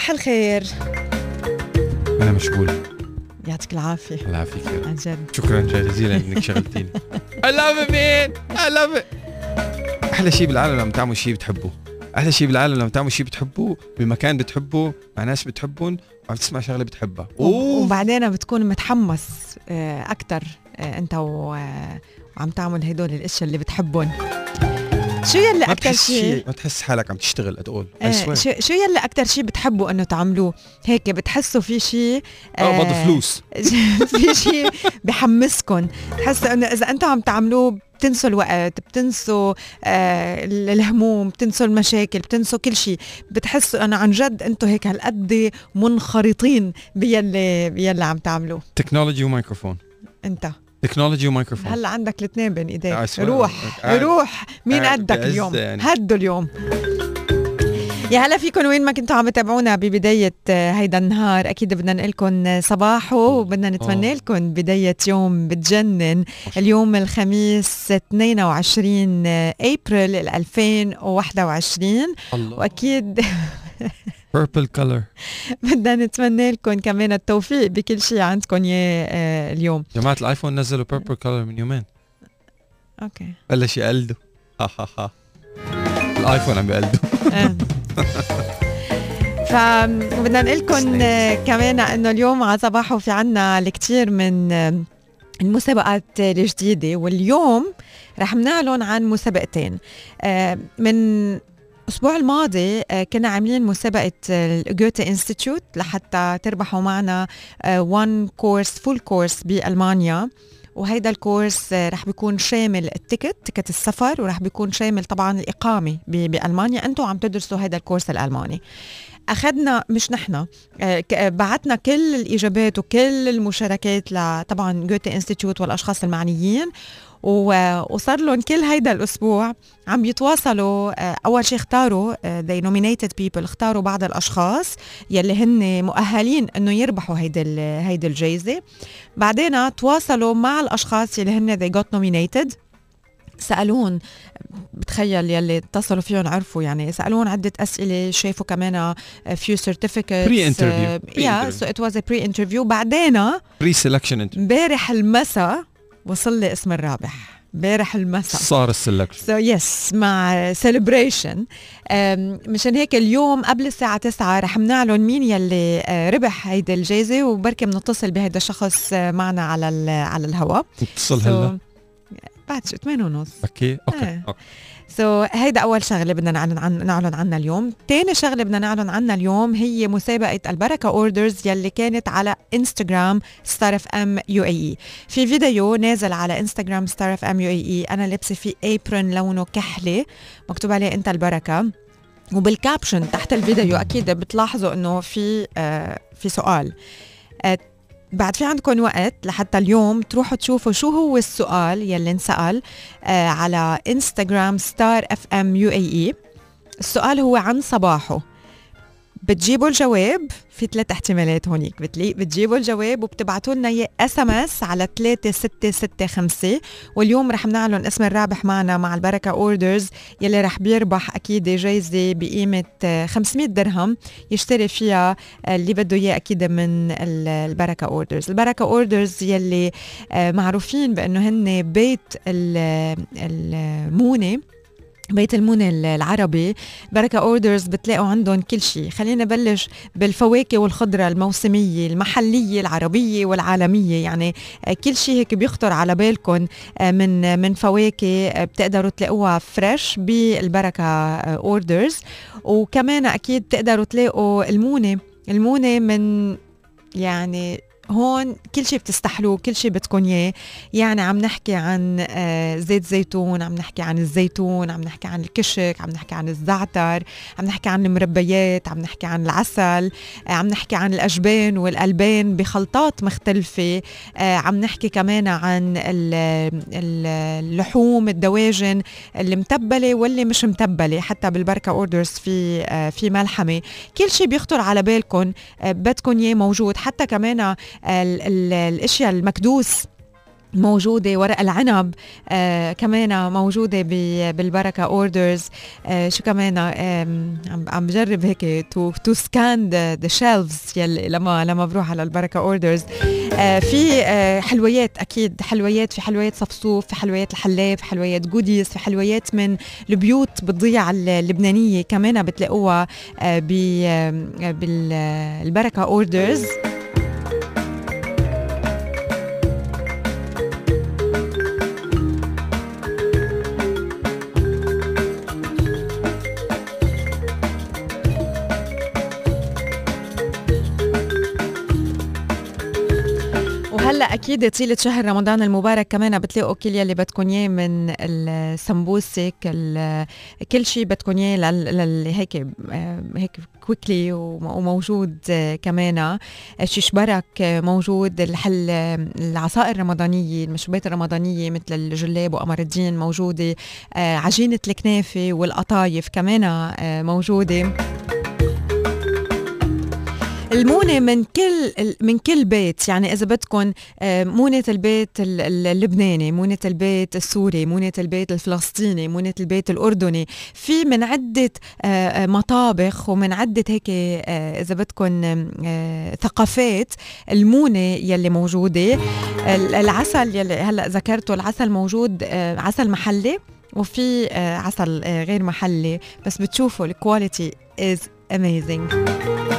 صباح الخير. أنا مشغول. يعطيك العافية. الله يعافيك. عن جد. شكرا جزيلا إنك شغلتيني. I love it man. I love it. أحلى شيء بالعالم لما تعملوا شيء بتحبوه. أحلى شيء بالعالم لما تعملوا شيء بتحبوه بمكان بتحبوه مع ناس بتحبهم وعم تسمع شغلة بتحبها. أوه. وبعدين بتكون متحمس آه، أكتر آه، أنت و- آه، وعم تعمل هدول الأشياء اللي بتحبهم. شو يلي بتحس شيء ما تحس حالك عم تشتغل اتقول آه، شو شو يلي أكتر شيء بتحبوا إنه تعملوا هيك بتحسوا في شيء آه بض فلوس. في شيء بحمسكم تحسوا إنه إذا أنتم عم تعملوه بتنسوا الوقت بتنسوا آه الهموم بتنسوا المشاكل بتنسوا كل شيء بتحسوا إنه عن جد أنتم هيك هالقد منخرطين بيلي بيلي عم تعملوه. technology وميكروفون أنت. تكنولوجي وميكروفون هلا عندك الاثنين بين ايديك. روح روح. مين قدك اليوم؟ يعني. هدوا اليوم. يا هلا فيكم. وين ما كنتوا عم تتابعونا ببداية آه، هيدا النهار أكيد بدنا نقول لكم صباحو وبدنا نتمنى. لكم بداية يوم بتجنن. اليوم الخميس 22 أبريل 2021 الله. وأكيد purple color. بدنا نتمنى لكم كمان التوفيق بكل شيء عندكم إياه آه، اليوم. جماعة الآيفون نزلوا purple color من يومين. okay. بلش يقلدوا. ها ها ها. الآيفون عم بيقلدوا آه. فبدنا نقول لكم كمان إنه اليوم على صباحو في عنا الكثير من آه، المسابقات الجديدة واليوم رح نعلن عن مسابقتين. آه، من الأسبوع الماضي آه، كنا عاملين مسابقة ال Goethe Institute لحتى تربحوا معنا one course full course بألمانيا. وهيدا ال course آه، رح بيكون شامل ال ticket ticket السفر ورح بيكون شامل طبعا الإقامة بألمانيا. أنتم عم تدرسوا هيدا ال course الألماني. أخذنا مش نحن آه، ك- بعتنا كل الإجابات وكل المشاركات لطبعا Goethe Institute والأشخاص المعنيين وصار لهم كل هيدا الأسبوع عم يتواصلوا آه، أول شيء اختاروا آه، they nominated people اختاروا بعض الأشخاص يلي هن مؤهلين إنه يربحوا هيدي هيدي الجائزه بعدين تواصلوا مع الأشخاص يلي هن they got nominated. سألون بتخيل يلي اتصلوا فيهم عرفوا يعني سألون عدة أسئلة شافوا كمان few certificates Pre-interview. yeah Pre-interview. so it was pre interview بعدين pre selection and امبارح المساء وصل لي اسم الرابح. امبارح المساء. صار ال selection. so yes مع celebration مشان هيك اليوم قبل الساعة 9 رح نعلن مين يلي آه، ربح هيدي الجائزة وبركي بنتصل بهيدا الشخص آه، معنا على على الهواء. اتصل هلا. بعد شو 8 ونص. okay okay إيه. so so, هيدا أول شغلة بدنا نعلن عن نعلن عنها اليوم. تاني شغلة بدنا نعلن عنها اليوم هي مسابقة البركة Orders يلي كانت على انستغرام Star FM UAE في فيديو نازل على انستغرام Star FM UAE أنا لابسة فيه apron لونه كحلي. مكتوب عليه أنت البركة. وبال caption تحت الفيديو أكيد بتلاحظوا إنه في آه في سؤال. آه بعد في عندكم وقت لحتى اليوم تروحوا تشوفوا شو هو السؤال يلي انسأل آه على انستغرام Star FM UAE السؤال هو عن صباحو. بتجيبوا الجواب في ثلاث احتمالات هونيك. بتلي بتجيبوا الجواب وبتبعتوا لنا إياه SMS على 3665 واليوم رح نعلن اسم الرابح معنا مع البركة Orders يلي رح بيربح أكيد جايزة بقيمة آه، 500 درهم يشتري فيها اللي بده إياه أكيد من ال- البركة Orders البركة Orders يلي معروفين بأنه هن بيت ال- المونة. بيت المونة العربي. بركة Orders بتلاقوا عندهم كل شيء خلينا نبلش بالفواكه والخضرة الموسمية المحلية العربية والعالمية. يعني آه، كل شيء هيك بيخطر على بالكم آه، من من فواكه آه، بتقدروا تلاقوها fresh بالبركة Orders وكمان أكيد بتقدروا تلاقوا المونة. المونة من يعني هون كل شيء بتستحلوه كل شيء بدكم اياه. يعني عم نحكي عن آه، زيت زيتون عم نحكي عن الزيتون عم نحكي عن الكشك عم نحكي عن الزعتر عم نحكي عن المربيات عم نحكي عن العسل آه، عم نحكي عن الأجبان والألبان بخلطات مختلفة. آه، عم نحكي كمان عن ال- ال- اللحوم الدواجن اللي متبلة واللي مش متبلة. حتى بالبركة Orders في في ملحمة. كل شيء بيخطر على بالكم بدكم اياه موجود. حتى كمان الأشياء المكدوس موجودة ورق العنب آه كمان موجودة بالبركة Orders آه شو كمان آه عم بجرب هيك to to scan the shelves يلي لما لما بروح على البركة Orders آه في آه حلويات أكيد. حلويات في حلويات صفصوف في حلويات الحلاب في حلويات Goodies في حلويات من البيوت بالضيعة اللبنانية كمان بتلاقوها آه بالبركة Orders هلا أكيد طيلة شهر رمضان المبارك كمان بتلاقوا كل يلي بدكم إياه من السمبوسك كل شيء بدكم إياه هيك هيك كويكلي وموجود كمان شيش برك موجود الحل العصائر الرمضانية المشروبات الرمضانية مثل الجلاب وقمر الدين موجوده عجينة الكنافة والقطايف كمان موجودة. المونة من كل من كل بيت يعني إذا بدكم آه، مونة البيت اللبناني مونة البيت السوري مونة البيت الفلسطيني مونة البيت الأردني في من عدة آه، آه، مطابخ ومن عدة هيك إذا بدكم ثقافات المونة يلي موجودة. العسل يلي هلأ ذكرته العسل موجود عسل محلي وفي عسل غير محلي بس بتشوفوا ال quality is amazing.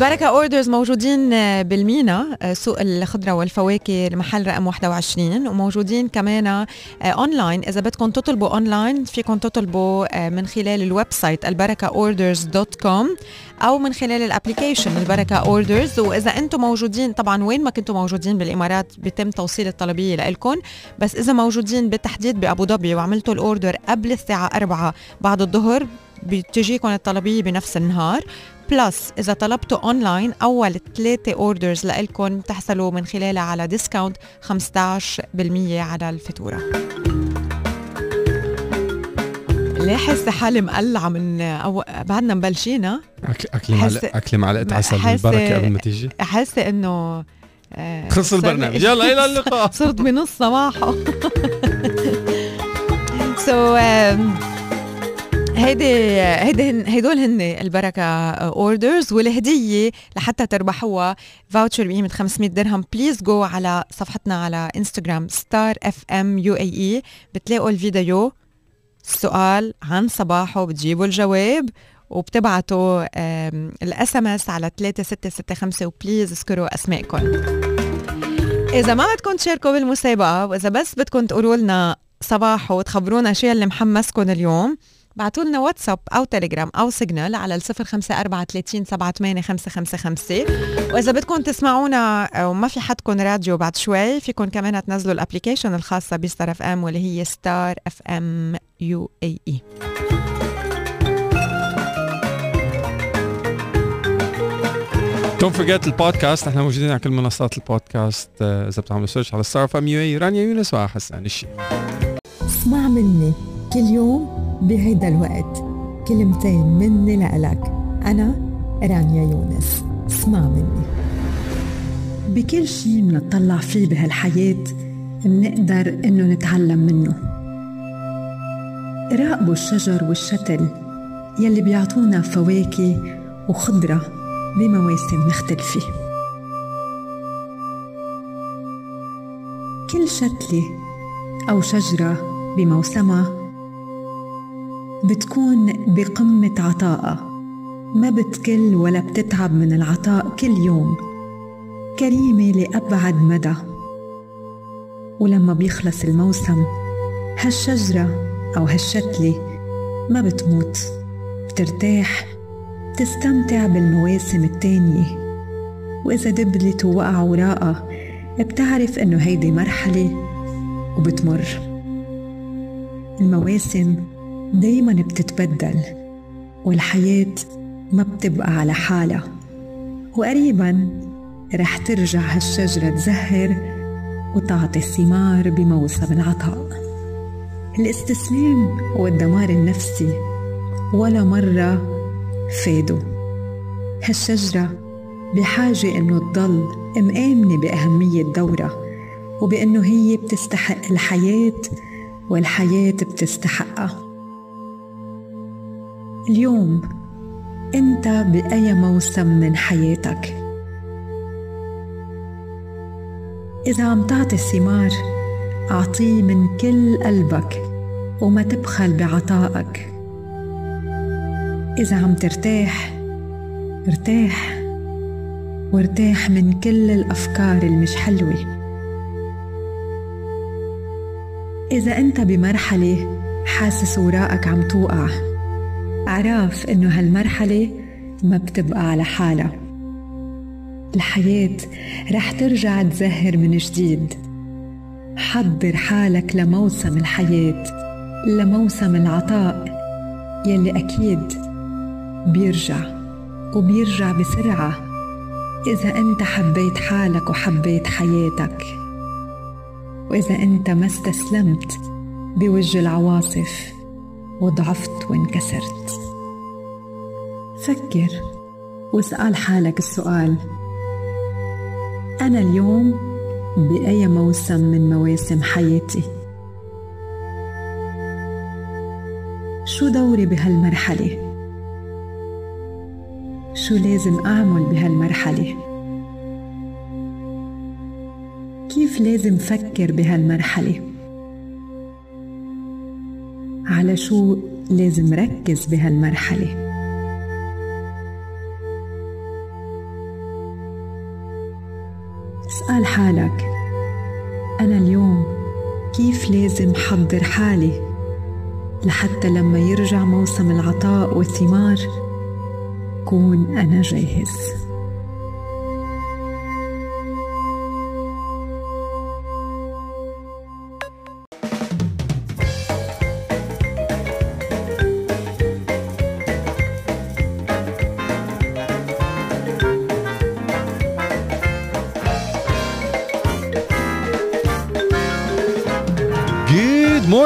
بركة Orders موجودين آه، بالمينا آه، سوق الخضرة والفواكه المحل رقم 21 وموجودين كمان اونلاين آه، إذا بدكم تطلبوا اونلاين فيكم تطلبوا من خلال ال website البركة Orders dot com أو من خلال ال application البركة Orders. وإذا أنتم موجودين طبعا وين ما كنتم موجودين بالإمارات بيتم توصيل الطلبية لكم بس إذا موجودين بالتحديد بأبو ظبي وعملتوا ال order قبل الساعة 4 بعد الظهر بتجيكم الطلبية بنفس النهار. plus إذا طلبتوا أونلاين أول ثلاثة orders لإلكم بتحصلوا من خلالها على discount 15% على الفاتورة. ليه حاسة حالي مقلعة من أو بعدنا مبلشينا؟ أكلي معلقة أكلي معلقة عسل بالبركة قبل ما تيجي. حاسة إنه آه خلص البرنامج. يلا إلى اللقاء. صرت بنص صباحو. so so, um, هيدي هيدي هدول هن البركة Orders والهدية لحتى تربحوها. voucher بقيمه 500 درهم. please جو على صفحتنا على انستغرام Star FM UAE بتلاقوا الفيديو. السؤال عن صباحو بتجيبوا الجواب وبتبعتوا ال SMS على 3665 و please اذكروا اسمائكم إذا ما بدكم تشاركوا بالمسابقة وإذا بس بدكم تقولوا لنا صباحو وتخبرونا شو اللي محمسكم اليوم بعتوا لنا واتساب أو تليجرام أو Signal على ال 0543 وإذا بدكم تسمعونا وما في حدكم راديو بعد شوي فيكم كمان تنزلوا ال application الخاصة ب Star FM واللي هي Star FM UAE. don't forget ال podcast إحنا موجودين على كل منصات البودكاست. آه، إذا بتعملوا search على Star FM UAE رانيا يونس وحسان الشيخ. اسمع مني. كل يوم بهيدا الوقت. كلمتين مني لإلك. أنا رانيا يونس. اسمع مني. بكل شي منطلع فيه بهالحياة منقدر إنه نتعلم منه. راقبوا الشجر والشتل يلي بيعطونا فواكه وخضرة بمواسم مختلفة. كل شتلة أو شجرة بموسمها بتكون بقمة عطائها ما بتكل ولا بتتعب من العطاء كل يوم. كريمة لأبعد مدى. ولما بيخلص الموسم هالشجرة أو هالشتلة ما بتموت. بترتاح بتستمتع بالمواسم التانية. وإذا دبلت ووقع وراءها بتعرف إنه هيدي مرحلة وبتمر. المواسم دايما بتتبدل والحياة ما بتبقى على حالها. وقريبا رح ترجع هالشجرة تزهر وتعطي الثمار بموسم العطاء. الاستسلام والدمار النفسي ولا مرة فادوا. هالشجرة بحاجة إنه تضل مآمنة بأهمية دورها وبأنه هي بتستحق الحياة والحياة بتستحقها. اليوم أنت بأي موسم من حياتك؟ إذا عم تعطي الثمار أعطيه من كل قلبك وما تبخل بعطائك. إذا عم ترتاح ارتاح وارتاح من كل الأفكار المش حلوة. إذا أنت بمرحلة حاسس وراءك عم توقع اعرف إنه هالمرحلة ما بتبقى على حالها. الحياة رح ترجع تزهر من جديد. حضر حالك لموسم الحياة لموسم العطاء يلي أكيد بيرجع وبيرجع بسرعة إذا أنت حبيت حالك وحبيت حياتك. وإذا أنت ما استسلمت بوجه العواصف. وضعفت وانكسرت فكر واسأل حالك السؤال أنا اليوم بأي موسم من مواسم حياتي؟ شو دوري بهالمرحلة؟ شو لازم أعمل بهالمرحلة؟ كيف لازم فكر بهالمرحلة؟ على شو لازم ركز بهالمرحلة. اسأل حالك. أنا اليوم كيف لازم حضر حالي لحتى لما يرجع موسم العطاء والثمار كون أنا جاهز؟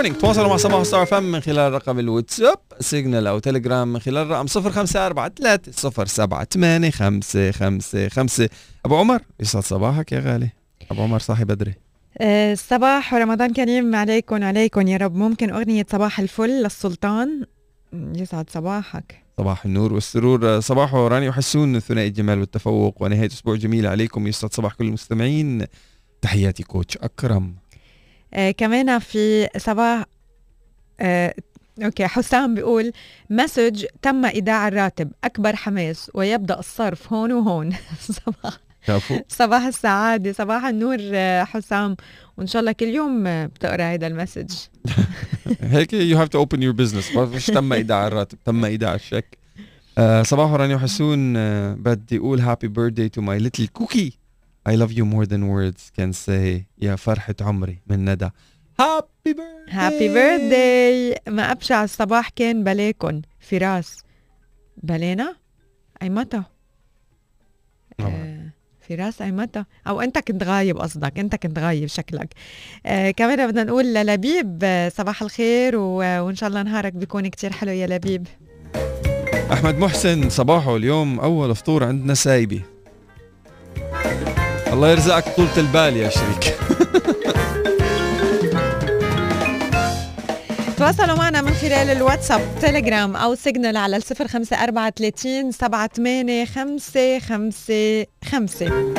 morning تواصلوا مع صباحو Star FM من خلال رقم الواتساب Signal أو تليجرام من خلال رقم 0543 أبو عمر يسعد صباحك يا غالي. أبو عمر صاحي بدري. آه، صباح ورمضان كريم عليكم عليكم يا رب. ممكن أغنية صباح الفل للسلطان. يسعد صباحك. صباح النور والسرور. صباح راني وحسون ثنائي الجمال والتفوق ونهاية أسبوع جميلة عليكم. يسعد صباح كل المستمعين. تحياتي coach أكرم. آه كمان في صباح آه okay حسام بيقول message تم إيداع الراتب أكبر حماس ويبدأ الصرف هون وهون. صباح صباح السعادة صباح النور آه، حسام. وإن شاء الله كل يوم آه، بتقرأ هذا ال message. هيك you have to open your business مش تم إيداع الراتب تم إيداع الشيك. آه صباح راني وحسون آه بدي أقول happy birthday to my little cookie I love you more than words can say. يا فرحة عمري من ندى. happy birthday happy birthday ما أبشع الصباح كان بلاكن. فراس. بلانا؟ اي متى آه، فراس اي متى أو أنت كنت غايب قصدك. أنت كنت غايب شكلك. آه كمان بدنا نقول للبيب آه، صباح الخير و... وإن شاء الله نهارك بيكون كتير حلو يا لبيب. أحمد محسن صباحو اليوم أول فطور عندنا سايبي الله يرزقك طولة البال يا شريك. تواصلوا معنا من خلال الواتساب تليجرام أو Signal على الصفر خمسة أربعة ثلاثين سبعة ثمانية خمسة خمسة خمسة.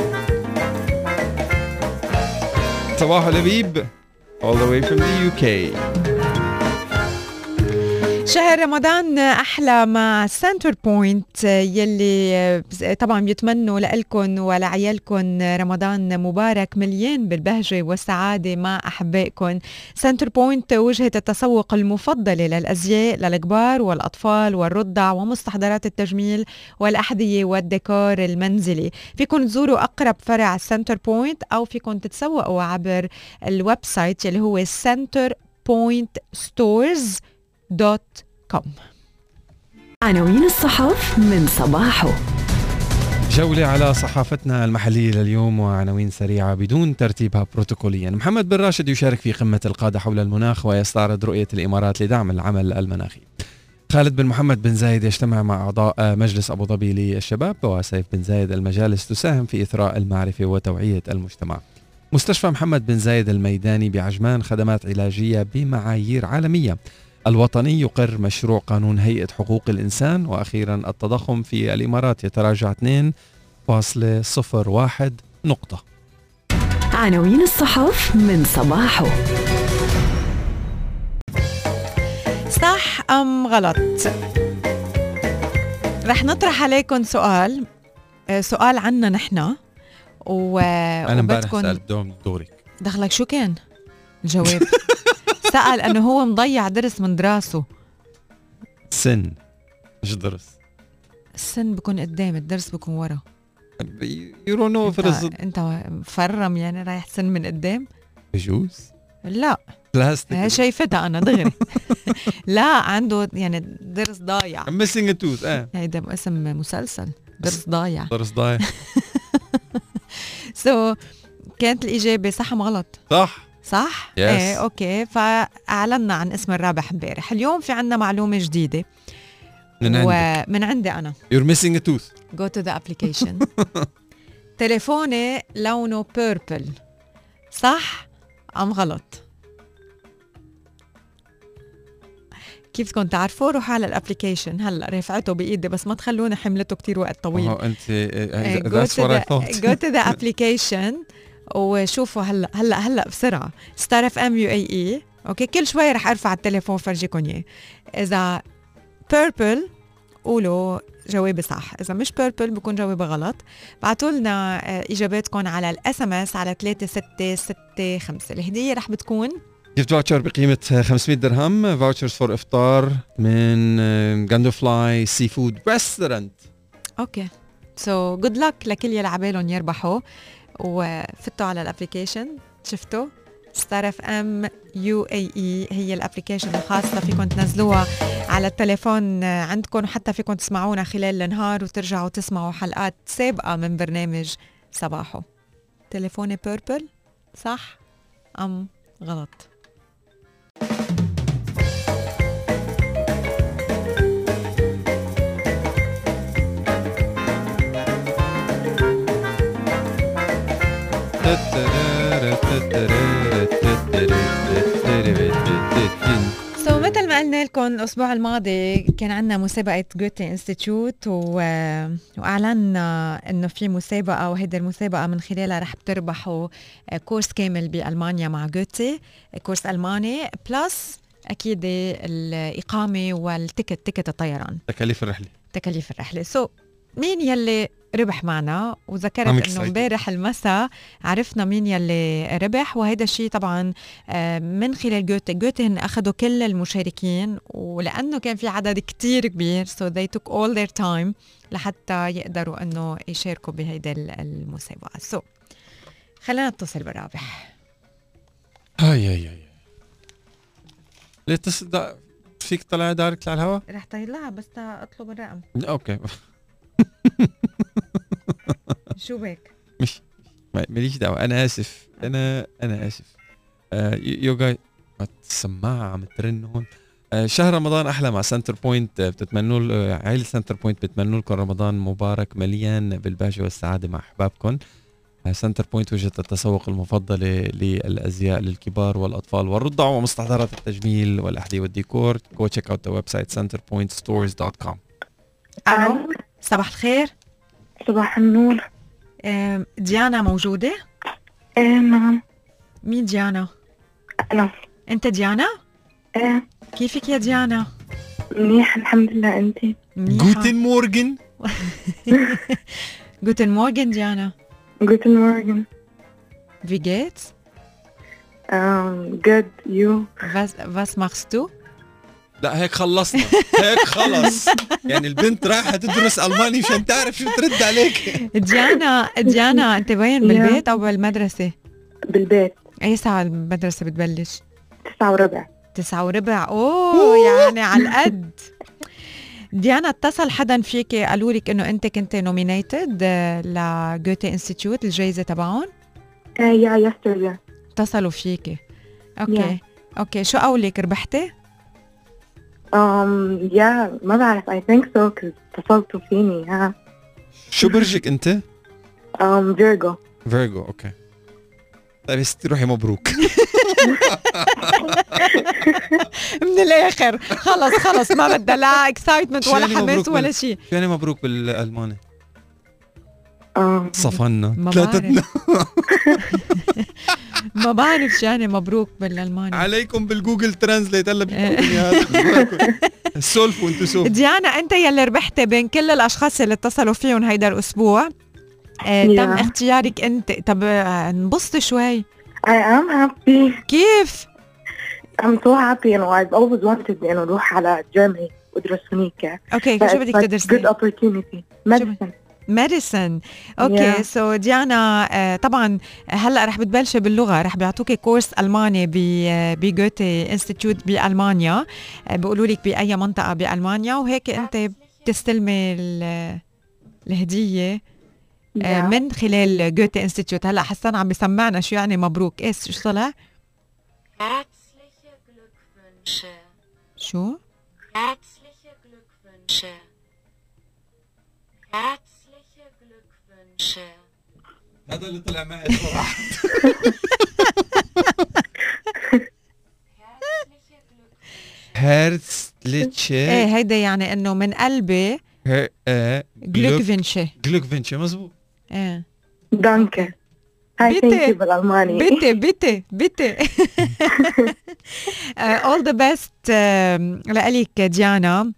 صباح لبيب all the way from the UK شهر رمضان أحلى مع Centrepoint يلي طبعا بيتمنوا لكم ولعيالكم رمضان مبارك مليان بالبهجة والسعادة مع احبائكم Centrepoint وجهة التسوق المفضلة للأزياء للكبار والأطفال والرضع ومستحضرات التجميل والأحذية والديكور المنزلي. فيكم تزوروا أقرب فرع Centrepoint أو فيكم تتسوقوا عبر ال website اللي هو Centrepoint stores dot كوم عناوين الصحف من صباحه. جولة على صحافتنا المحلية لليوم وعناوين سريعة بدون ترتيبها بروتوكوليا. محمد بن راشد يشارك في قمة القادة حول المناخ ويستعرض رؤية الإمارات لدعم العمل المناخي. خالد بن محمد بن زايد يجتمع مع أعضاء مجلس أبو ظبي للشباب وسيف بن زايد المجالس تساهم في إثراء المعرفة وتوعية المجتمع. مستشفى محمد بن زايد الميداني بعجمان خدمات علاجية بمعايير عالمية. الوطني يقر مشروع قانون هيئة حقوق الإنسان وأخيرا التضخم في الإمارات يتراجع 2.01 نقطة. عناوين الصحف من صباحه. صح أم غلط؟ رح نطرح عليكم سؤال آه، سؤال عنا نحن و... أنا امبارح سألت دوم دورك. دخلك شو كان الجواب؟ سأل أنه هو مضيع درس من دراسه. سن. مش درس؟ السن بكون قدام الدرس بكون ورا. you don't know انت, مفرم يعني رايح سن من قدام؟ بجوز؟ لا. بلاستيك. شايفتها أنا دغري. لا عنده يعني درس ضايع. A tooth آه. هيدا اسم مسلسل. درس ضايع. درس ضايع. so so, كانت الإجابة صح أم غلط؟ صح. صح؟ Yes. إيه okay. فأعلنا عن اسم الرابح امبارح، اليوم في عنا معلومة جديدة. من عندك. ومن عندي أنا. You're missing a tooth. Go to the application. تليفوني لونه purple صح أم غلط؟ كيف بدكم تعرفوا؟ روحوا على ال application هلأ رفعته بإيدي بس ما تخلوني حملته كتير وقت طويل. oh, أنت إيه، uh, go that's to what I the- وشوفوا هلا هلا هلا بسرعة. Star FM UAE okay كل شوي رح أرفع التليفون فرجيكم إياه. إذا purple قولوا جوابي صح. إذا مش purple بكون جوابي غلط. بعتوا لنا آه، اجاباتكم على ال SMS على 3665 الهدية رح بتكون؟ جبت voucher بقيمة 500 درهم vouchers for افطار من جاندو فلاي seafood restaurant okay so good luck لكل يلي عبالهم يربحوا. وفتوا على ال application شفتوا؟ Star FM UAE هي ال application الخاصة فيكم تنزلوها على التليفون عندكم وحتى فيكم تسمعونا خلال النهار وترجعوا تسمعوا حلقات سابقة من برنامج صباحو. تليفوني purple صح أم غلط؟ so مثل ما قلنا لكم الأسبوع الماضي كان عندنا مسابقة Goethe Institute و... وأعلنا إنه في مسابقة وهيدي المسابقة من خلالها رح بتربحوا course كامل بألمانيا مع Goethe course ألماني plus أكيد الإقامة وال ticket ticket الطيران. تكاليف الرحلة. تكاليف الرحلة. so مين يلي ربح معنا؟ وذكرت إنه. امبارح المساء عرفنا مين يلي ربح وهذا الشيء طبعا آه، من خلال Goethe Goethe هن اخذوا كل المشاركين ولأنه كان في عدد كتير كبير so they took all their time لحتى يقدروا إنه يشاركوا بهيدي ال- المسابقة. so خلينا نتصل بالرابح. hi hi hi. ليه تصدق فيك طلع direct على الهواء؟ رح طيلها بس أطلب الرقم. okay. شو بك؟ مش ما- ماليش دعوة. أنا آسف. أنا أنا آسف. آه يو جاي السماعة عم ترن هون. آه شهر رمضان أحلى مع Centrepoint. آه، بتتمنوا آه، عائلة Centrepoint بتمنوا لكم رمضان مبارك مليان بالبهجة والسعادة مع أحبابكم. آه، Centrepoint وجهة التسوق المفضلة للأزياء للكبار والأطفال والرضع ومستحضرات التجميل والأحذية والديكور. Go check out the website centerpointstores.com ألو؟ صباح الخير. صباح النور. ديانا موجودة؟ إيه نعم. مين ديانا؟ أنا. أنت ديانا؟ إيه. كيفك يا ديانا؟ منيح الحمد لله أنت؟ Guten Morgen Guten Morgen ديانا. Guten Morgen Wie geht's? um, good you? Was, was machst du? لا هيك خلصنا. هيك خلص. يعني البنت رايحة تدرس ألماني مشان تعرف شو ترد عليك. ديانا ديانا انت وين بالبيت أو بالمدرسة؟ بالبيت. أي ساعة المدرسة بتبلش؟ تسعة وربع. تسعة وربع. أوه يعني على القد. ديانا اتصل حدا فيك قالوا لك إنه أنت كنت nominated ل Goethe Institute الجائزة تبعهم؟ إيه yeah yesterday اتصلوا فيكي okay. okay. شو قولك؟ ربحتي؟ Um, yeah ما بعرف. I think so cause اتصلتوا فيني ها. شو برجك أنت؟ um, Virgo. Virgo okay. طيب ستي روحي مبروك. من الآخر. خلص خلص ما بدها لا excitement ولا حماس ولا شيء شو يعني مبروك بالألماني. صفنا ما ثلاثتنا ما بعرف شو يعني مبروك بالألماني. عليكم بال Google Translate هلا سولف وانتو سولف. ديانا أنت يلي ربحتي بين كل الأشخاص اللي اتصلوا فيهم هيدا الأسبوع. آه،. تم اختيارك أنت. طب آه، انبسطي شوي. I am happy. كيف؟ I'm so happy know I've always wanted إنه أروح على Germany. وأدرس هنيك okay شو بدك تدرسي؟ good opportunity. medicine. medicine okay. so ديانا طبعا هلأ رح بتبلشي باللغة رح بيعطوكي course ألماني ب- ب Goethe Institut بألمانيا آه، بيقولوا لك بأي منطقة بألمانيا وهيك أنت بتستلمي ال- الهدية Yeah. من خلال Goethe Institut هلأ حسان عم بسمعنا شو يعني مبروك إيش شو طلع. شو Herzliche Glückwünsche. Herzliche Glückwünsche. هذا اللي طلع معي. صراحة. ليتشي. إيه هيدا يعني إنه من قلبي Glück Glückwünsche Glückwünsche مزبوط. إيه. Danke هاي you بالألماني. بيتي بيتي بيتي. اول ذا بيست لك ديانا.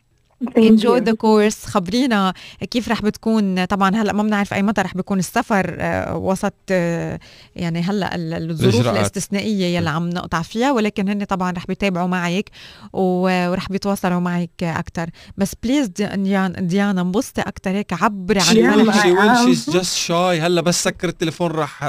enjoy. the course خبرينا كيف رح بتكون طبعا هلأ ما بنعرف أي متى رح بيكون السفر آه، وسط آه، يعني هلأ ال- الظروف. الاستثنائية يلي عم نقطع فيها ولكن هن طبعا رح بيتابعوا معك ورح بيتواصلوا معك أكثر بس please ديانا ديانا انبسطي أكثر هيك عبري عن. شي. شيز جاست شاي هلأ بس سكر التليفون راح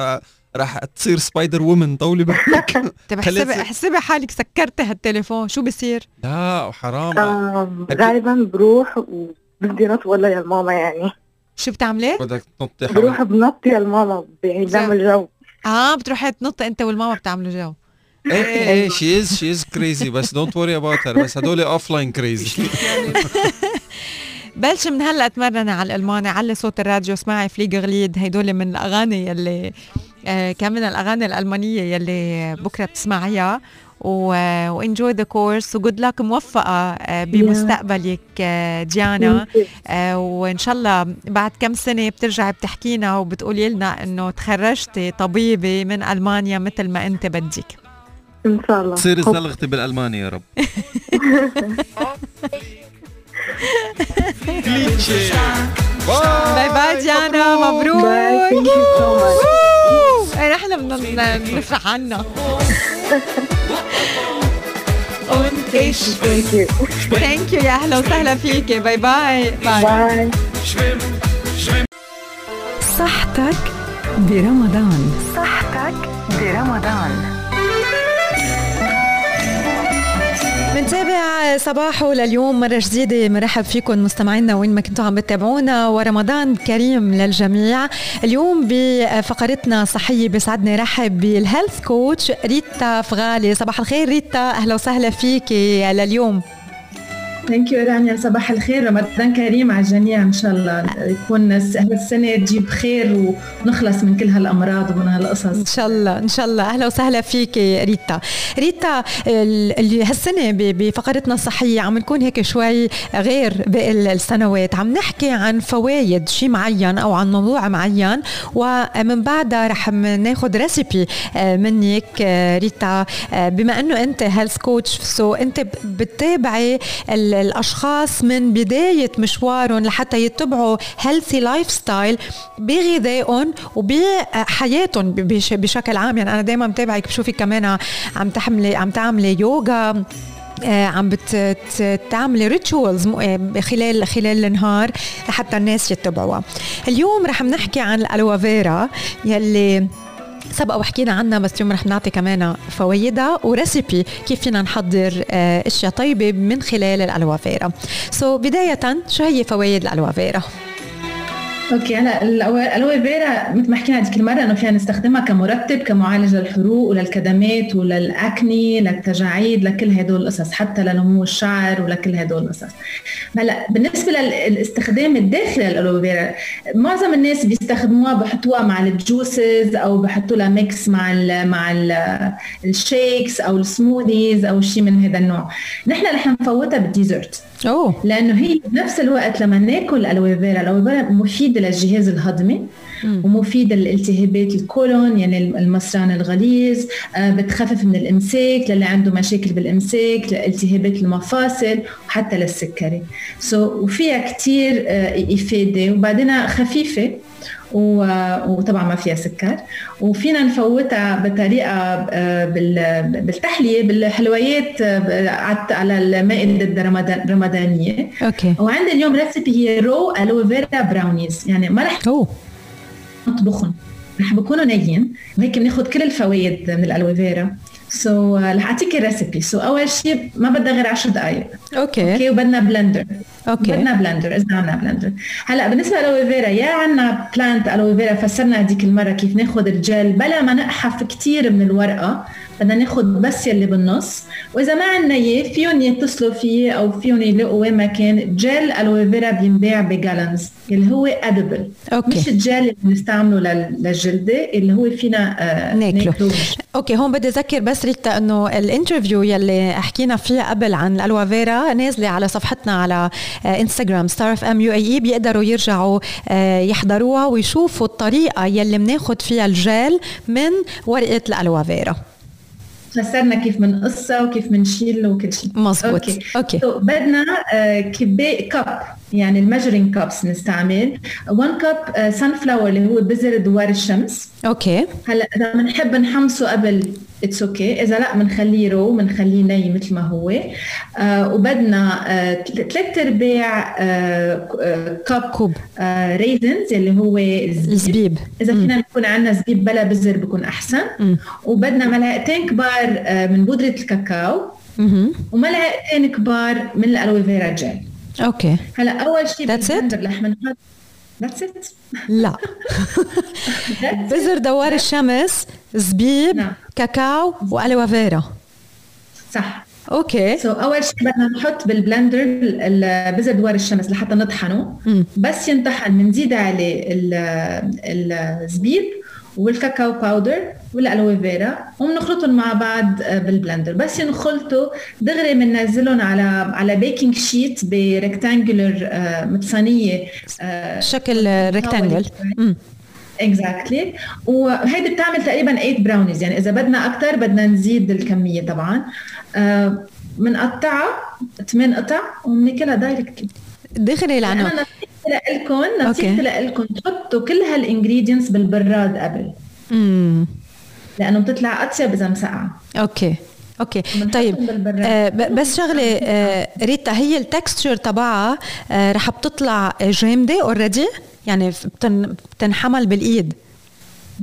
راح تصير Spider Woman طولي بالك طيب احسبي احسبي حالك سكرتي هالتليفون. شو بصير؟ لا وحرام. آم، غالبا بروح وبدي نط ولا يا الماما يعني. شو بتعملي؟ بدك تنطي بروح حول بنط يا الماما بعيدام الجو آه بتروحي تنطي أنت والماما بتعملوا جو. إيه إيه إيه she is she is crazy بس don't worry about her بس هدول offline crazy بلش من هلأ تمرني على الألماني علي صوت الراديو اسمعي فليج غليد هدول من الأغاني يلي آه كان من الأغاني الألمانية يلي بكرة بتسمعيها. و enjoy the course و good luck موفقة آه بمستقبلك آه ديانا. آه وإن شاء الله بعد كم سنة بترجعي بتحكينا وبتقولي لنا إنه تخرجتي طبيبة من ألمانيا مثل ما أنت بدك. إن شاء الله. تصير حب. زلغتي بالالماني يا رب. bye bye ديانا. مبروك. إيه، نحن بدنا نفرح you. thank you يا أهلا وسهلا فيكي. bye bye bye Bye. صحتك برمضان. صحتك برمضان. بنتابع صباحو لليوم. مرة جديدة مرحب فيكم مستمعينا وين ما كنتوا عم بتابعونا ورمضان كريم للجميع. اليوم بفقرتنا صحية بسعدني رحب بال health coach ريتا فغالي. صباح الخير ريتا. أهلا وسهلا فيكي لليوم. thank you رانيا صباح الخير رمضان كريم على الجميع. إن شاء الله يكون الس- هالسنه تجيب خير ونخلص من كل هالأمراض ومن هالقصص. إن شاء الله إن شاء الله. أهلا وسهلا فيك ريتا. ريتا ال- ال- هالسنة بفقرتنا الصحية عم نكون هيك شوي غير باقي السنوات. عم نحكي عن فوائد شيء معين أو عن موضوع معين. ومن بعدها رح ناخذ recipe منك آه، ريتا. آه، بما إنه أنت health coach so أنت بتتابعي ال- الأشخاص من بداية مشوارهم لحتى يتبعوا healthy lifestyle بغذائهم وبحياتهم بش- بشكل عام. يعني أنا دائما بتابعك بشوفك كمان عم تحملي عم تعملي يوغا آه، عم بتعملي ريتشوالز خلال خلال النهار لحتى الناس يتبعوها. اليوم رح نحكي عن الألوفيرا يلي سبق وحكينا عنها بس اليوم رح نعطي كمان فوائدها وريسيبي كيف فينا نحضر آه، أشياء طيبة من خلال الالوفيرا so بداية شو هي فوائد الالوفيرا okay هلا الالوي فيرا مثل ما حكينا هذيك المره إنه فينا نستخدمها كمرطب كمعالج للحروق وللكدمات ولل acne للتجاعيد لكل هدول القصص حتى لنمو الشعر ولكل هدول القصص. هلا بالنسبة للاستخدام الداخلي للالوي فيرا معظم الناس بيستخدموها بحطوها مع ال juices أو بحطوا لها mix مع ال مع ال ال shakes أو ال smoothies أو شيء من هذا النوع. نحن رح نفوتها بال dessert. أوه. لأنه هي بنفس الوقت لما ناكل الالوي فيرا الالوي فيرا مفيده للجهاز الهضمي ومفيدة للالتهابات الكولون يعني المصران الغليظ آه، بتخفف من الامساك للي عنده مشاكل بالامساك لالتهابات المفاصل وحتى للسكري. so, وفيها كتير آه، إفادة. وبعدين خفيفة وطبعا ما فيها سكر. وفينا نفوتها بطريقة آه، بال- بالتحلية بالحلويات آه، على المائدة الرمضان- الرمضانية. okay. وعندي اليوم recipe هي raw aloe vera brownies يعني ما رح نطبخهم. رح بكونوا نيين وهيك بناخذ كل الفوائد من الالو فيرا so, رح اعطيك ال recipe so, أول شيء ما بدها غير 10 دقائق okay. okay وبدنا blender okay. بدنا blender إذا عندنا blender هلأ بالنسبة للالوي فيرا يا عندنا plant ألوي فيرا فسرنا هذيك المرة كيف ناخذ الجل بلا ما نقحف كثير من الورقة. بدنا ناخذ بس يلي بالنص. وإذا ما عندنا إياه فيهم يتصلوا فيه أو فيهم يلاقوا وين ما كان جل الوي فيرا بينباع ب gallons اللي هو edible okay. مش الجل اللي بنستعمله لل- للجلدة اللي هو فينا آه ناكله. okay هون بدي أذكر بس ريتا إنه ال interview يلي حكينا فيه قبل عن الالوا فيرا نازلة على صفحتنا على انستغرام Star FM UAE بيقدروا يرجعوا آه، يحضروها ويشوفوا الطريقة يلي بناخد فيها الجل من ورقة الالوا فيرا. فسرنا كيف بنقصها وكيف بنشيل وكل شيء. مزبوط okay. okay. So, بدنا آه، كباية cup يعني ال measuring cups نستعمل. 1 cup sunflower اللي هو بذر دوار الشمس. okay. هلا إذا بنحب نحمصه قبل it's okay okay. إذا لا بنخليه raw بنخليه ني مثل ما هو. آه وبدنا آه ثلاث أرباع آه آه، cup كوب. آه raisins اللي هو الزبيب الزبيب. إذا. فينا نكون عندنا زبيب بلا بذر بكون أحسن. مم. وبدنا ملعقتين كبار آه، من بودرة الكاكاو. وملعقتين كبار من ال aloe vera gel okay. هلا أول شيء رح بنحط that's it لا. بذر دوار الشمس زبيب نعم. كاكاو والوا فيرا صح. okay. so so, أول شيء بدنا نحط بال blender ال- ال- بذر دوار الشمس لحتى نطحنه. مم. بس ينطحن بنزيد عليه ال- الزبيب. وال cacao powder وال aloe vera وبنخلطهم مع بعض آه، بال blender. بس ينخلطوا دغري بننزلهم على على baking sheet ب rectangular مثل صينيه آه، شكل rectangle exactly وهيدي بتعمل تقريبا 8 براونيز يعني إذا بدنا أكثر بدنا نزيد الكمية طبعا. آه، بنقطعها 8 قطع وبناكلها directly دغري لأنه لكم. نصيحتي لكم تحطوا كل هال ingredients بالبراد قبل. امم لأنه بتطلع أطيب إذا مسقعة. okay. okay. طيب. آه بس شغلة آه ريتا هي ال texture تبعها آه رح بتطلع جامدة already يعني بتنحمل بالإيد.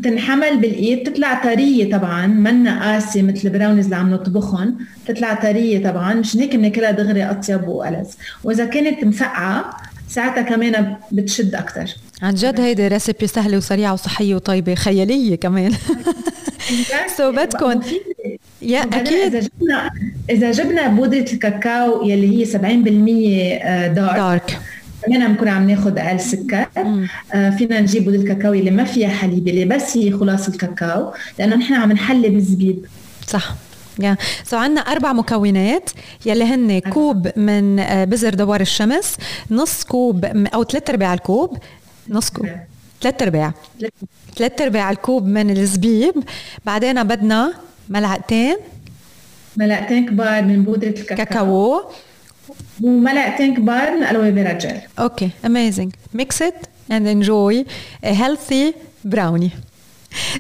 تنحمل بالإيد. تطلع طرية طبعا. منا قاسي مثل البراونيز اللي عم نطبخهم. تطلع طرية طبعا. مشان هيك بناكلها دغري أطيب وألذ. وإذا كانت مسقعة ساعتها كمان بتشد أكثر عن جد هيدي ريسيبي سهلة وسريعة وصحية وطيبة خيالية كمان. So بدكن- يا أكيد. إذا جبنا إذا جبنا بودرة الكاكاو يلي هي 70% دارك دارك كمان بنكون عم ناخذ أقل سكر. آه فينا نجيب بودرة الكاكاو اللي ما فيها حليب اللي بس هي خلاص الكاكاو لأنه نحن عم نحلي بالزبيب. صح. yeah so عندنا أربع مكونات. يلي هن كوب من آه، بذر دوار الشمس نص كوب أو ثلاث أرباع الكوب. نص كوب. ثلاث أرباع. ثلاث أرباع. الكوب من الزبيب. بعدين بدنا ملعقتين. ملعقتين كبار من بودرة الكاكاو. كاكاو. وملعقتين كبار من aloe vera gel okay mix it and enjoy a healthy brownie.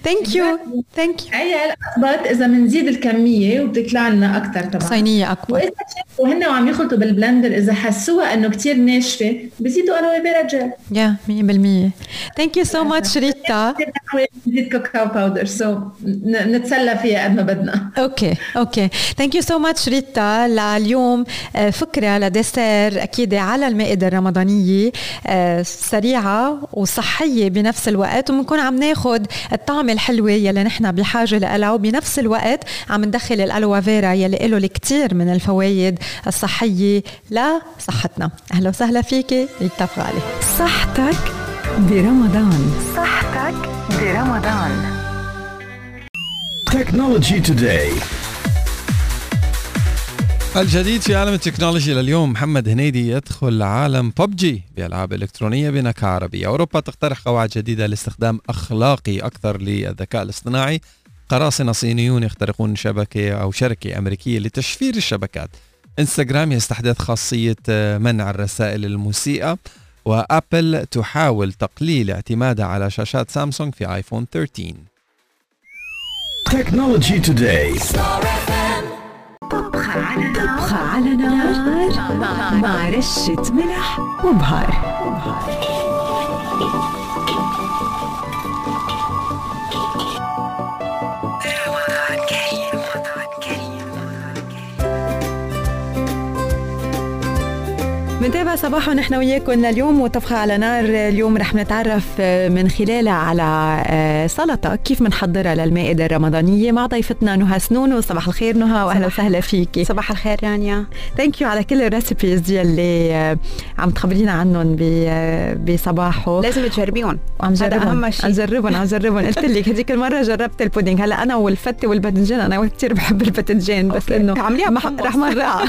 thank you thank you هي الاثبت إذا بنزيد الكمية وبتطلع لنا أكثر طبعا. صينية أكبر. وإذا شافوا هن وعم يخلطوا بال blender إذا حسوها إنه كتير ناشفة بزيدوا vera gel yeah 100% thank you so much ريتا. نزيد cacao powder so نتسلى فيها قد ما بدنا. أوكي أوكي ثانك يو سو ماتش ريتا. لليوم آه، فكرة ل dessert أكيد على المائدة الرمضانية آه، سريعة وصحية بنفس الوقت وبنكون عم ناخذ الطعم الحلوة يلي نحن بحاجه لها وبنفس الوقت عم ندخل الألوا فيرا يلي له الكثير من الفوائد الصحية لصحتنا. أهلا وسهلا فيكي ريتا فغالي صحتك برمضان. صحتك برمضان. Technology Today. الجديد في عالم التكنولوجيا لليوم. محمد هنيدي يدخل عالم ببجي بألعاب إلكترونية بنكهة عربية. أوروبا تقترح قواعد جديدة لاستخدام أخلاقي أكثر للذكاء الاصطناعي. قراصنة صينيون يخترقون شبكة أو شركة أمريكية لتشفير الشبكات. إنستغرام يستحدث خاصية آه، منع الرسائل المسيئة. وأبل تحاول تقليل اعتمادها على شاشات سامسونج في آيفون 13 Technology Today. طبخة على نار مع رشة ملح وبهار بنتابع صباحا نحن وياكم لليوم وطبخة على نار. اليوم رح نتعرف من خلالها على آه، سلطة. كيف بنحضرها للمائدة الرمضانية؟ مع ضيفتنا نهى سنونو صباح الخير نهى واهلا وسهلا فيكي. صباح الخير رانيا. thank you على كل ال recipes يلي آه، عم تخبرينا عنهم آه، بصباحه. لازم تجربيهم. وعم هذا جربهم. أهم شيء. عم جربهم عم جربهم. قلت لك هذيك المره جربت البودينج هلا أنا والفته والباذنجان أنا كثير بحب الباذنجان بس. إنه بحمص. رح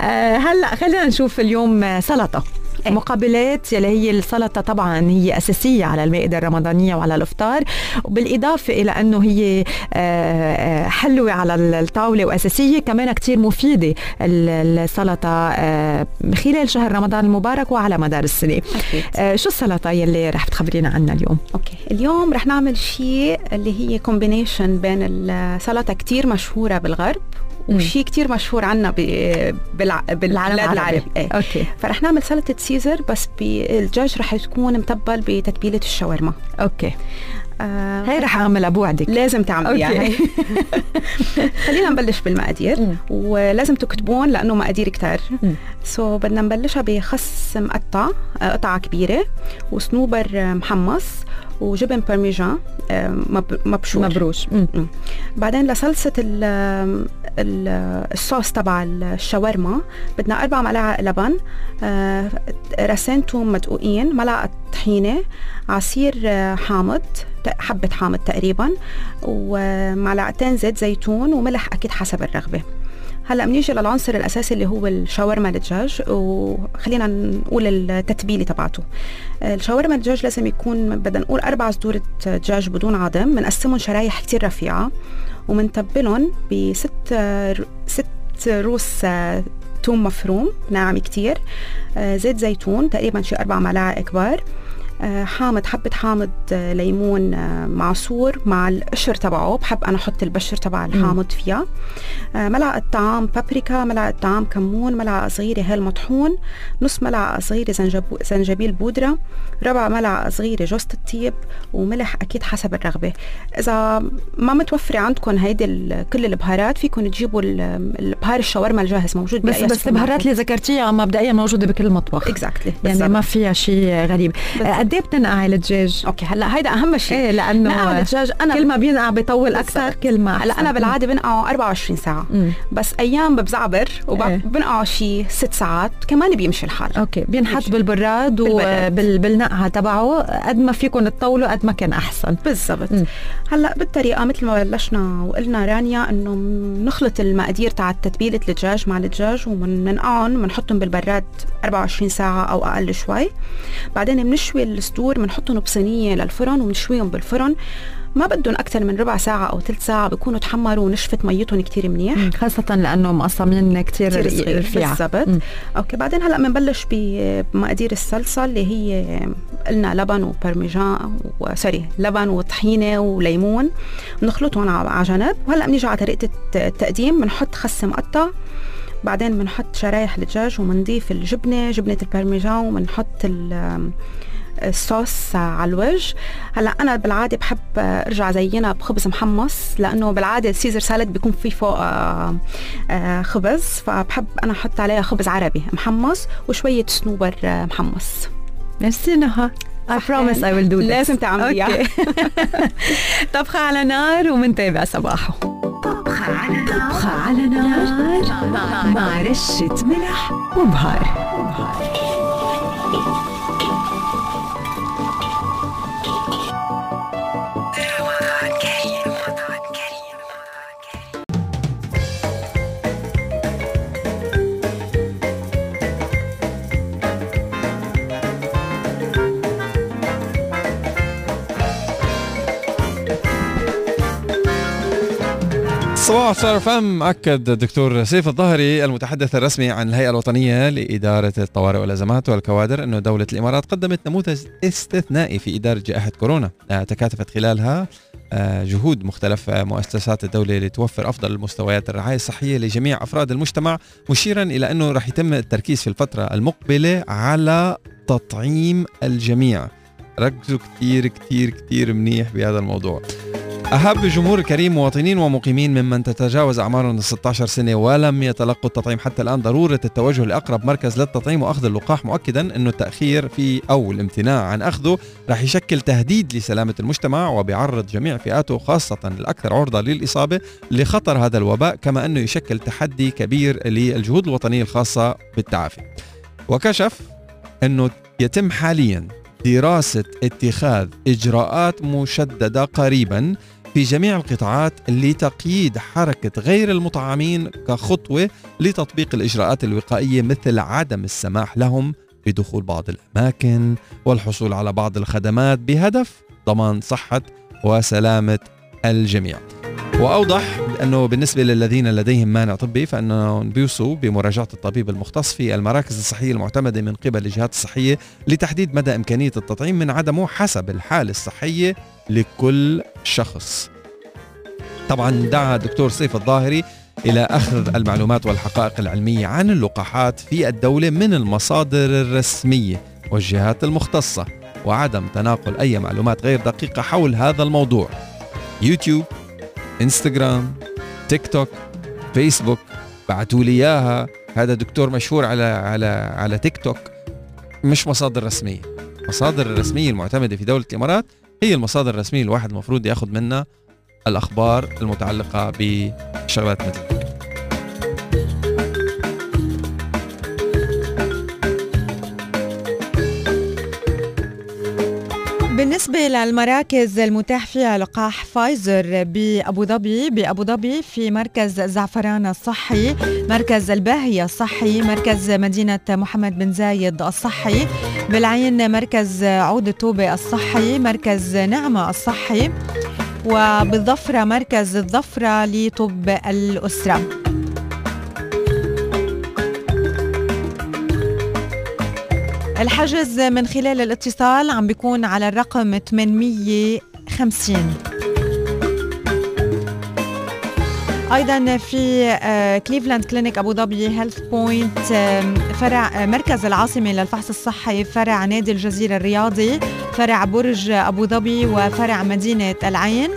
آه، هلأ خلينا نشوف اليوم سلطة إيه. مقابلات يلي هي السلطة طبعا هي أساسية على المائدة الرمضانية وعلى الإفطار وبالإضافة إلى أنه هي آه، آه، حلوة على الطاولة وأساسية كمان كتير مفيدة ال- السلطة آه، خلال شهر رمضان المبارك وعلى مدار السنة أكيد آه، شو السلطة يلي رح تخبرينا عنها اليوم okay اليوم رح نعمل شيء اللي هي combination بين السلطه كتير مشهورة بالغرب. وشيء كتير مشهور عنا. بالعالم العربي. إيه. okay. فرح نعمل سلطة سيزر بس بالدجاج رح تكون متبل بتتبيلة الشاورما. okay. آه هي رح أعملها بوعدك لازم تعمليها. هي خلينا نبلش بالمقادير. ولازم تكتبون لأنه مقادير كتار. so بدنا نبلشها بخس مقطع آه، قطعة كبيرة وصنوبر آه، محمص وجبن بارميجان آه، مب- مبشور مبروش. بعدين ال الصوص تبع الشاورما بدنا أربع ملاعق لبن راسين توم مدقوقين ملعقة طحينة عصير حامض حبة حامض تقريبا ومعلقتين زيت زيتون وملح أكيد حسب الرغبة. هلأ بنيجي للعنصر الأساسي اللي هو الشاورما الدجاج وخلينا نقول التتبيلة تبعته. الشاورما الدجاج لازم يكون بدنا نقول أربع صدور دجاج بدون عظم بنقسمهم شرايح كتير رفيعة ومنتبلهم بست ست روس آه، توم مفروم ناعم كتير آه، زيت زيتون تقريبا شي أربع ملاعق كبار. حامض حبة حامض آه، ليمون آه، معصور مع القشر تبعه. بحب أنا أحط البشر تبع الحامض فيها. آه، ملعقة طعام بابريكا ملعقة طعام كمون ملعقة صغيرة هيل مطحون نص ملعقة صغيرة زنجب... زنجبيل بودرة ربع ملعقة صغيرة جوزة الطيب وملح أكيد حسب الرغبة. إذا ما متوفرة عندكم هيدي كل البهارات فيكم تجيبوا ال- البهار الشاورما الجاهز موجود بس بس البهارات اللي ذكرتيها مبدئيا موجودة بكل مطبخ. exactly يعني ما فيها شيء غريب. بالضبط. قد إيه بتنقعي الدجاج okay هلأ هيدا أهم شيء إيه نقع لأنه الدجاج أنا كل ما بينقع بيطول أكثر. كل ما هلأ. أنا بالعادة بنقعه 24 ساعة مم. بس أيام ببزعبر إيه. وبنقعه شي ست ساعات كمان بيمشي الحال okay بينحط. بالبراد. وبالنقعه تبعه قد ما فيكم تطولوا قد ما كان أحسن بالضبط. هلأ بالطريقة مثل ما بلشنا وقلنا رانيا إنه نخلط المقادير تاع تتبيلة الدجاج مع الدجاج وبننقعهم بنحطهم بالبراد 24 ساعة أو أقل شوي بعدين بنشوي الصدور بنحطهم بصينية للفرن وبنشويهم بالفرن. ما بدهم أكثر من ربع ساعة أو ثلث ساعة بيكونوا تحمروا ونشفت ميتهم كتير منيح. مم. خاصة لأنه مقسمين صغير رفيعة بالضبط. okay بعدين هلأ بنبلش بمقادير الصلصة اللي هي قلنا لبن وبرمجان sorry لبن وطحينة وليمون. بنخلطهم على جنب. وهلأ بنيجي على طريقة الت- التقديم. بنحط خس مقطع. بعدين بنحط شرايح الدجاج وبنضيف الجبنة جبنة البرمجان وبنحط ال- الصوص على الوجه. هلا أنا بالعادة بحب أرجع زينها بخبز محمص لأنه بالعادة ال Caesar salad بيكون فيه فوق آه، آه، خبز فبحب أنا أحط عليها خبز عربي محمص وشوية صنوبر آه، محمص. ميرسي نهى I promise I will do this. لازم تعمليها. طبخة على نار ومنتابع صباحه. طبخة على نار. طبخة على نار. مع, رشة ملح. وبهار صباح صار فم. أكد الدكتور سيف الظهري المتحدث الرسمي عن الهيئة الوطنية لإدارة الطوارئ والأزمات والكوادر أنه دولة الإمارات قدمت نموذج استثنائي في إدارة جائحة كورونا. آه، تكاتفت خلالها آه، جهود مختلف آه، مؤسسات الدولة لتوفر أفضل المستويات الرعاية الصحية لجميع أفراد المجتمع مشيرا إلى أنه رح يتم التركيز في الفترة المقبلة على تطعيم الجميع. ركزوا كتير كتير كتير منيح بهذا الموضوع. أهب الجمهور الكريم مواطنين ومقيمين ممن تتجاوز أعمارهم ال 16 سنة ولم يتلقوا التطعيم حتى الآن. ضرورة التوجه لأقرب مركز للتطعيم وأخذ اللقاح مؤكدا أنه التأخير في أو الامتناع عن أخذه رح يشكل تهديد لسلامة المجتمع وبيعرض جميع فئاته خاصة الأكثر عرضة للإصابة لخطر هذا الوباء كما أنه يشكل تحدي كبير للجهود الوطنية الخاصة بالتعافي. وكشف أنه يتم حاليا دراسة اتخاذ إجراءات مشددة قريبا في جميع القطاعات لتقييد حركة غير المطعمين كخطوة لتطبيق الإجراءات الوقائية مثل عدم السماح لهم بدخول بعض الأماكن والحصول على بعض الخدمات بهدف ضمان صحة وسلامة الجميع. وأوضح أنه بالنسبة للذين لديهم مانع طبي فإنهم بيوصوا بمراجعة الطبيب المختص في المراكز الصحية المعتمدة من قبل الجهات الصحية لتحديد مدى إمكانية التطعيم من عدمه حسب الحالة الصحية لكل شخص. طبعا دعا الدكتور سيف الظاهري إلى أخذ المعلومات والحقائق العلمية عن اللقاحات في الدولة من المصادر الرسمية والجهات المختصة وعدم تناقل أي معلومات غير دقيقة حول هذا الموضوع. يوتيوب انستغرام تيك توك فيسبوك بعتوا لي إياها. هذا دكتور مشهور على على على تيك توك مش مصادر رسمية. المصادر الرسميه المعتمدة في دولة الإمارات هي المصادر الرسمية الواحد المفروض ياخذ منها الأخبار المتعلقة بشغلات مثل بالنسبة للمراكز المتاح فيها لقاح فايزر بأبو ظبي بأبو ظبي في مركز زعفران الصحي مركز الباهية الصحي مركز مدينة محمد بن زايد الصحي بالعين مركز عود التوبة الصحي مركز نعمة الصحي وبالظفرة مركز الظفرة لطب الأسرة. الحجز من خلال الاتصال عم بيكون على الرقم 850 أيضا في Cleveland Clinic ابو ظبي Healthpoint فرع آه، مركز العاصمة للفحص الصحي فرع نادي الجزيرة الرياضي فرع برج أبو ظبي وفرع مدينة العين.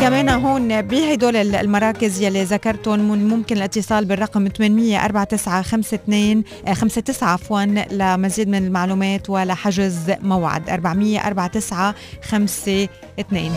كمان هون بهدول المراكز يلي ذكرتهم ممكن الاتصال بالرقم 800 4952 59 عفوا لمزيد من المعلومات ولحجز موعد 400 49 52